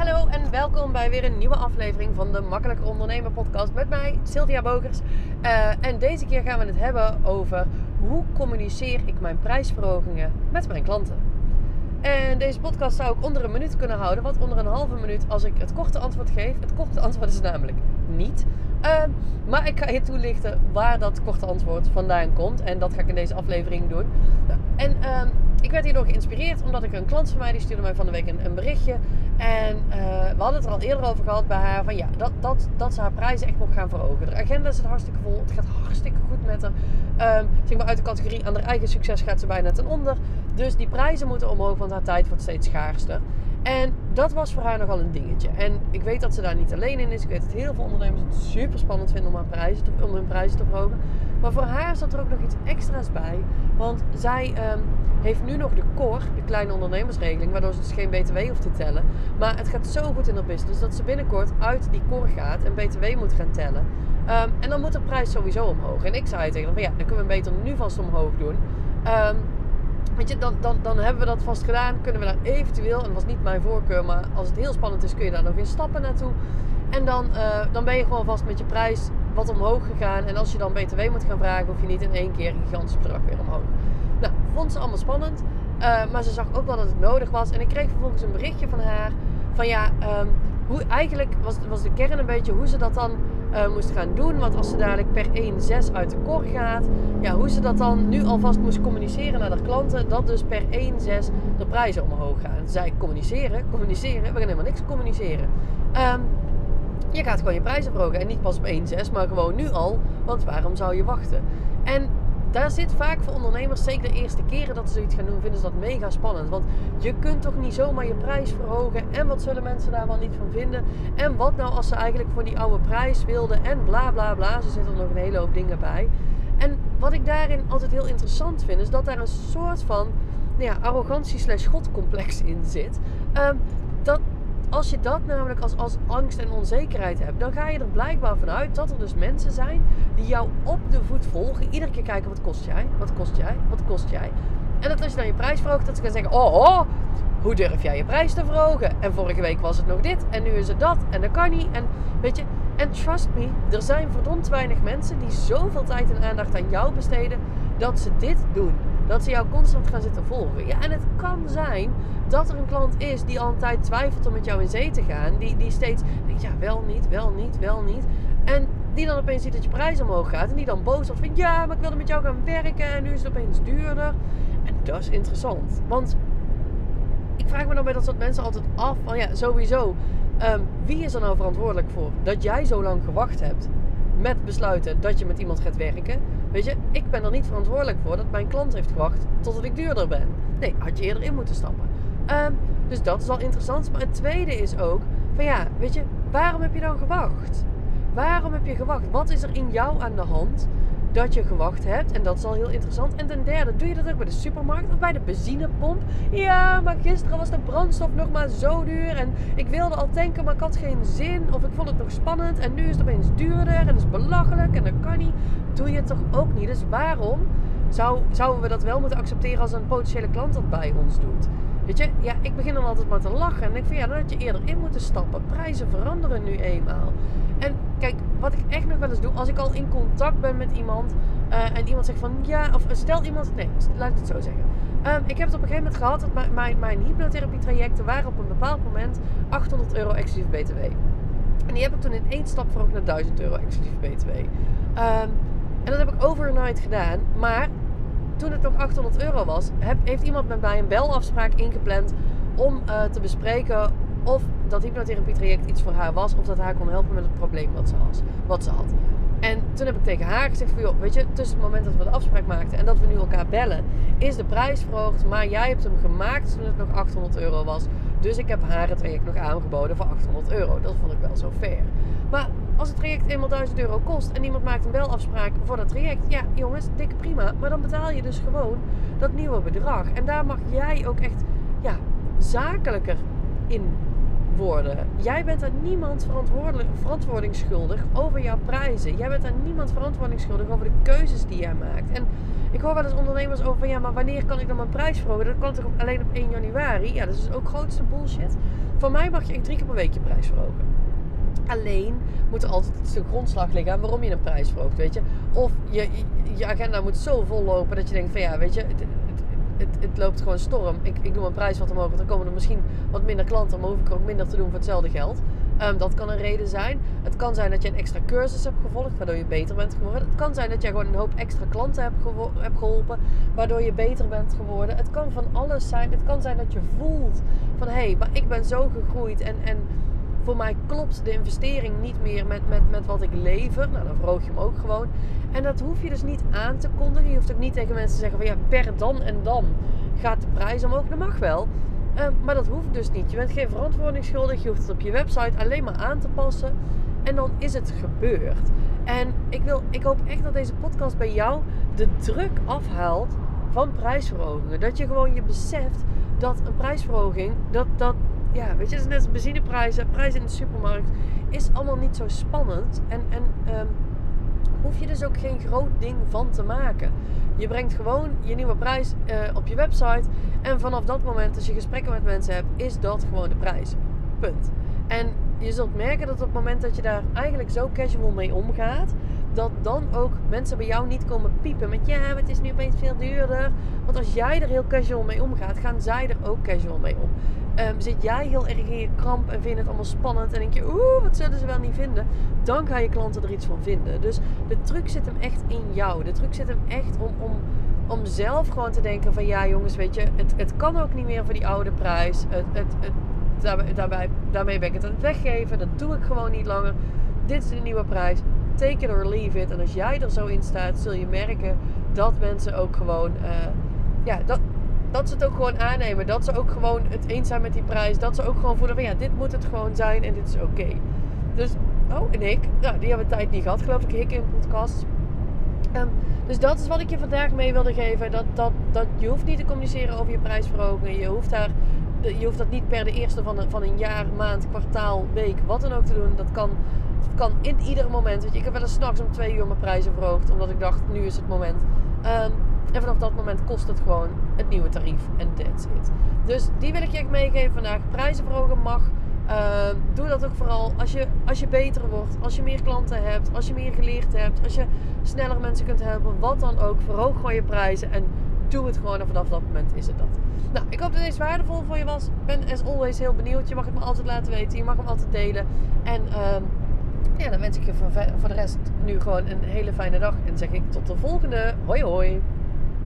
Hallo en welkom bij weer een nieuwe aflevering van de Makkelijker Ondernemen podcast met mij, Sylvia Bogers. Uh, en deze keer gaan we het hebben over hoe communiceer ik mijn prijsverhogingen met mijn klanten. En deze podcast zou ik onder een minuut kunnen houden, wat onder een halve minuut als ik het korte antwoord geef. Het korte antwoord is namelijk niet. Uh, maar ik ga je toelichten waar dat korte antwoord vandaan komt. En dat ga ik in deze aflevering doen. En uh, ik werd hierdoor geïnspireerd omdat ik een klant van mij die stuurde mij van de week een, een berichtje. En uh, we hadden het er al eerder over gehad bij haar van ja, dat, dat, dat ze haar prijzen echt moet gaan verhogen. De agenda zit hartstikke vol, het gaat hartstikke goed met haar. Um, zeg maar uit de categorie aan haar eigen succes gaat ze bijna ten onder. Dus die prijzen moeten omhoog, want haar tijd wordt steeds schaarster. En dat was voor haar nogal een dingetje. En ik weet dat ze daar niet alleen in is. Ik weet dat heel veel ondernemers het super spannend vinden om, haar prijzen om hun prijzen te verhogen. Maar voor haar zat er ook nog iets extra's bij. Want zij um, heeft nu nog de core, de kleine ondernemersregeling, waardoor ze dus geen BTW hoeft te tellen. Maar het gaat zo goed in haar business dat ze binnenkort uit die core gaat en BTW moet gaan tellen. Um, en dan moet de prijs sowieso omhoog. En ik zei tegen haar van ja, dan kunnen we hem beter nu vast omhoog doen. Um, Weet je, dan, dan, dan hebben we dat vast gedaan. Kunnen we daar eventueel, en dat was niet mijn voorkeur, maar als het heel spannend is, kun je daar nog in stappen naartoe. En dan, uh, dan ben je gewoon vast met je prijs wat omhoog gegaan. En als je dan BTW moet gaan vragen, hoef je niet in één keer een gigantisch bedrag weer omhoog. Nou, vond ze allemaal spannend. Uh, maar ze zag ook wel dat het nodig was. En ik kreeg vervolgens een berichtje van haar. Van ja, um, hoe, eigenlijk was, was de kern een beetje hoe ze dat dan uh, moest gaan doen. Want als ze dadelijk per 1,6 uit de kor gaat, ja, hoe ze dat dan nu alvast moest communiceren naar de klanten, dat dus per 1,6 de prijzen omhoog gaan. Zij communiceren, communiceren, we gaan helemaal niks communiceren. Um, je gaat gewoon je prijzen verhogen en niet pas op 1,6, maar gewoon nu al, want waarom zou je wachten? En daar zit vaak voor ondernemers, zeker de eerste keren dat ze zoiets gaan doen, vinden ze dat mega spannend. Want je kunt toch niet zomaar je prijs verhogen. En wat zullen mensen daar wel niet van vinden? En wat nou als ze eigenlijk voor die oude prijs wilden? En bla bla bla. Ze zitten er nog een hele hoop dingen bij. En wat ik daarin altijd heel interessant vind, is dat daar een soort van ja, arrogantie slash godcomplex in zit. Um, dat, als je dat namelijk als, als angst en onzekerheid hebt, dan ga je er blijkbaar vanuit dat er dus mensen zijn die jou op de voet volgen. Iedere keer kijken, wat kost jij? Wat kost jij? Wat kost jij? En dat als je dan je prijs verhoogt, dat ze gaan zeggen, oh, oh, hoe durf jij je prijs te verhogen? En vorige week was het nog dit en nu is het dat en dat kan niet. En weet je, en trust me, er zijn verdomd weinig mensen die zoveel tijd en aandacht aan jou besteden dat ze dit doen. Dat ze jou constant gaan zitten volgen. Ja, en het kan zijn dat er een klant is die al een tijd twijfelt om met jou in zee te gaan. Die, die steeds denkt, ja, wel niet, wel niet, wel niet. En die dan opeens ziet dat je prijs omhoog gaat. En die dan boos wordt van, ja, maar ik wilde met jou gaan werken en nu is het opeens duurder. En dat is interessant. Want ik vraag me dan bij dat soort mensen altijd af van, ja, sowieso. Um, wie is er nou verantwoordelijk voor dat jij zo lang gewacht hebt met besluiten dat je met iemand gaat werken? Weet je, ik ben er niet verantwoordelijk voor dat mijn klant heeft gewacht totdat ik duurder ben. Nee, had je eerder in moeten stappen. Um, dus dat is al interessant. Maar het tweede is ook van ja, weet je, waarom heb je dan gewacht? Waarom heb je gewacht? Wat is er in jou aan de hand dat je gewacht hebt? En dat is al heel interessant. En ten derde, doe je dat ook bij de supermarkt of bij de benzinepomp? Ja, maar gisteren was de brandstof nog maar zo duur. En ik wilde al tanken, maar ik had geen zin. Of ik vond het nog spannend. En nu is het opeens duurder. En dat is belachelijk. En dat kan niet. Doe je het toch ook niet? Dus waarom zou, zouden we dat wel moeten accepteren als een potentiële klant dat bij ons doet? Weet je, ja, ik begin dan altijd maar te lachen. En denk van ja, dan had je eerder in moeten stappen. Prijzen veranderen nu eenmaal. En kijk, wat ik echt nog wel eens doe, als ik al in contact ben met iemand uh, en iemand zegt van ja, of stel iemand, nee, laat ik het zo zeggen. Um, ik heb het op een gegeven moment gehad dat mijn, mijn, mijn waren op een bepaald moment 800 euro exclusief BTW. En die heb ik toen in één stap verhoogd naar 1000 euro exclusief BTW. Um, en dat heb ik overnight gedaan. Maar toen het nog 800 euro was, heb, heeft iemand met mij een belafspraak ingepland om uh, te bespreken of dat hypnotherapie traject iets voor haar was of dat haar kon helpen met het probleem wat ze, wat ze had. En toen heb ik tegen haar gezegd van, joh, weet je, tussen het moment dat we de afspraak maakten en dat we nu elkaar bellen, is de prijs verhoogd. Maar jij hebt hem gemaakt toen het nog 800 euro was. Dus ik heb haar het traject nog aangeboden voor 800 euro. Dat vond ik wel zo fair. Maar als het traject eenmaal 1000 euro kost en iemand maakt een belafspraak voor dat traject, ja jongens, dikke prima. Maar dan betaal je dus gewoon dat nieuwe bedrag. En daar mag jij ook echt ja, zakelijker in worden. Jij bent aan niemand verantwoording schuldig over jouw prijzen. Jij bent aan niemand verantwoording schuldig over de keuzes die jij maakt. En ik hoor wel eens ondernemers over van ja, maar wanneer kan ik dan mijn prijs verhogen? Dat kan toch alleen op 1 januari? Ja, dat is ook grootste bullshit. Voor mij mag je echt drie keer per week je prijs verhogen. Alleen moet er altijd de grondslag liggen aan waarom je een prijs verhoogt, weet je. Of je, je agenda moet zo vol lopen dat je denkt van ja, weet je, het, het, het loopt gewoon storm. Ik, ik doe mijn prijs wat omhoog, dan komen er misschien wat minder klanten, maar hoef ik ook minder te doen voor hetzelfde geld. Ehm, dat kan een reden zijn. Het kan zijn dat je een extra cursus hebt gevolgd, waardoor je beter bent geworden. Het kan zijn dat je gewoon een hoop extra klanten hebt, hebt geholpen, waardoor je beter bent geworden. Het kan van alles zijn. Het kan zijn dat je voelt van hé, hey, maar ik ben zo gegroeid en, en voor mij klopt de investering niet meer met, met, met wat ik lever. Nou, dan verhoog je hem ook gewoon. En dat hoef je dus niet aan te kondigen. Je hoeft ook niet tegen mensen te zeggen van ja, per dan en dan gaat de prijs omhoog. Dat mag wel. Ehm, maar dat hoeft dus niet. Je bent geen verantwoording schuldig. Je hoeft het op je website alleen maar aan te passen. En dan is het gebeurd. En ik, wil, ik hoop echt dat deze podcast bij jou de druk afhaalt van prijsverhogingen. Dat je gewoon je beseft dat een prijsverhoging, dat, dat, ja, weet je, het is net als benzineprijzen, prijzen in de supermarkt, is allemaal niet zo spannend. En, en um, hoef je dus ook geen groot ding van te maken. Je brengt gewoon je nieuwe prijs uh, op je website. En vanaf dat moment, als je gesprekken met mensen hebt, is dat gewoon de prijs. Punt. En je zult merken dat op het moment dat je daar eigenlijk zo casual mee omgaat, dat dan ook mensen bij jou niet komen piepen met ja, maar het is nu opeens veel duurder. Want als jij er heel casual mee omgaat, gaan zij er ook casual mee om. Um, zit jij heel erg in je kramp en vind het allemaal spannend en denk je, oeh, wat zullen ze wel niet vinden? Dan gaan je klanten er iets van vinden. Dus de truc zit hem echt in jou. De truc zit hem echt om, om, om zelf gewoon te denken van ja jongens, weet je, het, het kan ook niet meer voor die oude prijs. Het, het, daarbij, daarmee ben ik het aan het weggeven. Dat doe ik gewoon niet langer. Dit is de nieuwe prijs. Take it or leave it. En als jij er zo in staat, zul je merken dat mensen ook gewoon, uh, ja, dat, dat ze het ook gewoon aannemen. Dat ze ook gewoon het eens zijn met die prijs. Dat ze ook gewoon voelen van ja, dit moet het gewoon zijn en dit is oké. Dus, oh, en ik, nou, die hebben tijd niet gehad, geloof ik, ik in podcast. Um, dus dat is wat ik je vandaag mee wilde geven. Dat, dat, dat je hoeft niet te communiceren over je prijsverhoging. Je hoeft, daar, je hoeft dat niet per de eerste van een, van een jaar, maand, kwartaal, week, wat dan ook te doen. Dat kan, kan in ieder moment. Weet je, ik heb wel eens s'nachts om twee uur mijn prijzen verhoogd. Omdat ik dacht, nu is het moment. Um, en vanaf dat moment kost het gewoon het nieuwe tarief. En that's it. Dus die wil ik je meegeven vandaag. Prijzen verhogen mag. Uh, doe dat ook vooral als je, als je beter wordt. Als je meer klanten hebt. Als je meer geleerd hebt. Als je sneller mensen kunt helpen. Wat dan ook. Verhoog gewoon je prijzen. En doe het gewoon. En vanaf dat moment is het dat. Nou, ik hoop dat deze waardevol voor je was. Ben as always heel benieuwd. Je mag het me altijd laten weten. Je mag hem altijd delen. En... Uh, ja, dan wens ik je voor, de rest nu gewoon een hele fijne dag. En zeg ik tot de volgende. Hoi hoi.